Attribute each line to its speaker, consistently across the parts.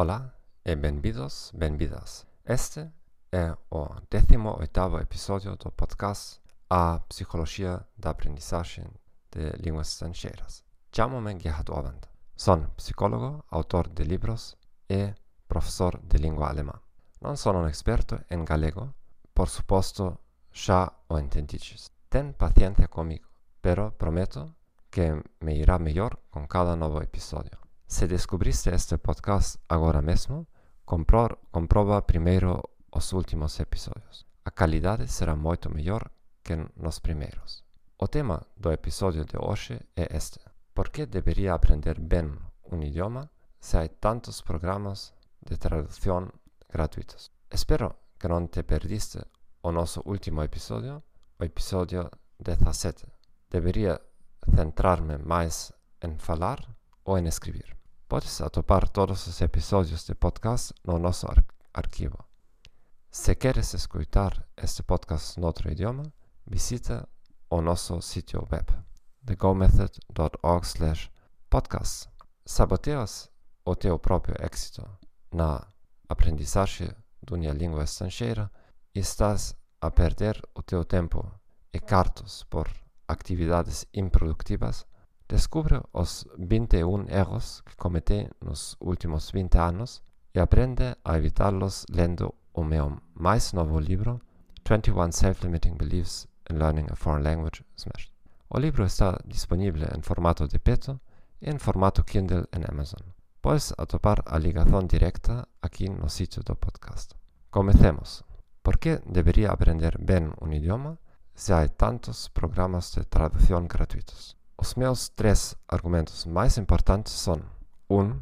Speaker 1: Olá e bem-vindos, bem-vindas. Este é o 18º episódio do podcast A Psicologia da Aprendizagem de Línguas Estrangeiras. Chamo-me Gerhard psicólogo, autor de livros e professor de língua alemã. Não sou um experto em galego, por suposto já o entendistes. Ten paciência comigo, pero prometo que me irá melhor com cada novo episódio. Se descubriste este podcast agora mesmo, compro comproba primeiro os últimos episódios. A qualidade será muito melhor que nos primeiros. O tema do episódio de hoje é este: Por que deveria aprender bem um idioma se há tantos programas de tradução gratuitos? Espero que não te perdiste o nosso último episódio, o episódio 17. Deveria centrar-me mais em falar ou em escrever. Podes atopar todos os episódios de podcast no nosso ar arquivo. Se queres escutar este podcast outro idioma, visita o nosso sítio web thegomethod.org podcast. Saboteas o teu próprio êxito na aprendizagem de uma língua estrangeira e estás a perder o teu tempo e cartos por atividades improdutivas Descubre los 21 errores que cometí en los últimos 20 años y aprende a evitarlos leyendo o meu mais novo livro, 21 Self-Limiting Beliefs in Learning a Foreign Language, Smashed. O libro está disponible en formato de peto y en formato Kindle en Amazon. Puedes atopar a ligación directa aquí en el sitio do podcast. Comencemos. ¿Por qué debería aprender bien un idioma si hay tantos programas de traducción gratuitos? Os meus três argumentos mais importantes são: 1. Um,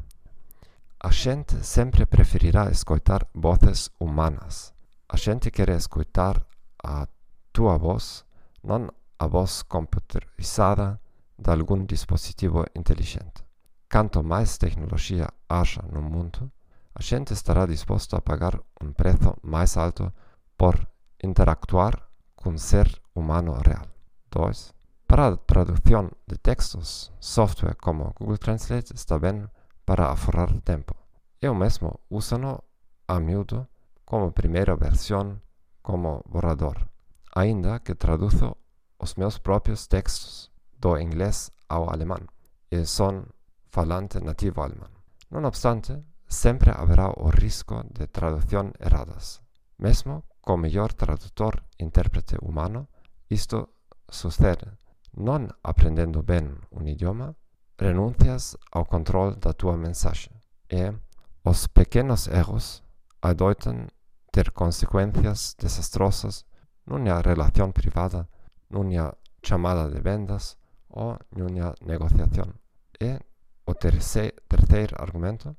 Speaker 1: a gente sempre preferirá escutar vozes humanas. A gente quer escutar a tua voz, não a voz computerizada de algum dispositivo inteligente. Quanto mais tecnologia haja no mundo, a gente estará disposto a pagar um preço mais alto por interactuar com um ser humano real. 2. para traducción de textos, software como Google Translate está ben para aforrar tempo. Eu mesmo usano a miúdo como primeira versión como borrador, ainda que traduzo os meus propios textos do inglés ao alemán e son falante nativo alemán. Non obstante, sempre haberá o risco de traducción erradas. Mesmo co mellor tradutor intérprete humano, isto sucede non aprendendo ben un idioma, renuncias ao control da tua mensagem e os pequenos erros adoitam ter consequências desastrosas numa relação privada, numa chamada de vendas ou numa negociação. E o terceiro, argumento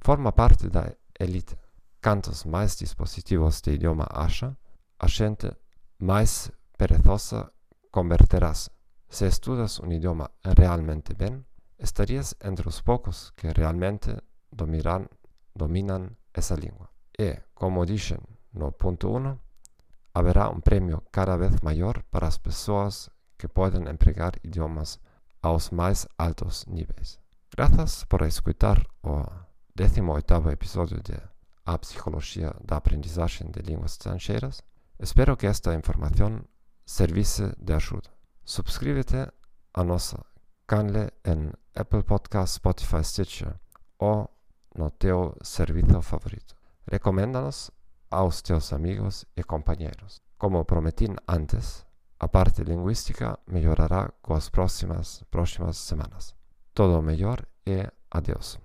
Speaker 1: forma parte da elite. Quantos mais dispositivos de idioma acha, a gente mais perezosa converterás. Se estudas un idioma realmente bien, estarías entre los pocos que realmente dominan, dominan esa lengua. Y, como dicen no punto 1, habrá un premio cada vez mayor para las personas que pueden emplear idiomas a los más altos niveles. Gracias por escuchar o 18 episodio de A Psicología da Aprendizaje de Línguas Extranjeras. Espero que esta información serwisy Dashwood. Subscríbete a nosso canal en Apple Podcast, Spotify, Stitcher o no teu servicio favorito. Recoméndanos a teus amigos y compañeros. Como prometí antes, a parte lingüística mejorará con las próximas, próximas semanas. Todo mejor y adiós.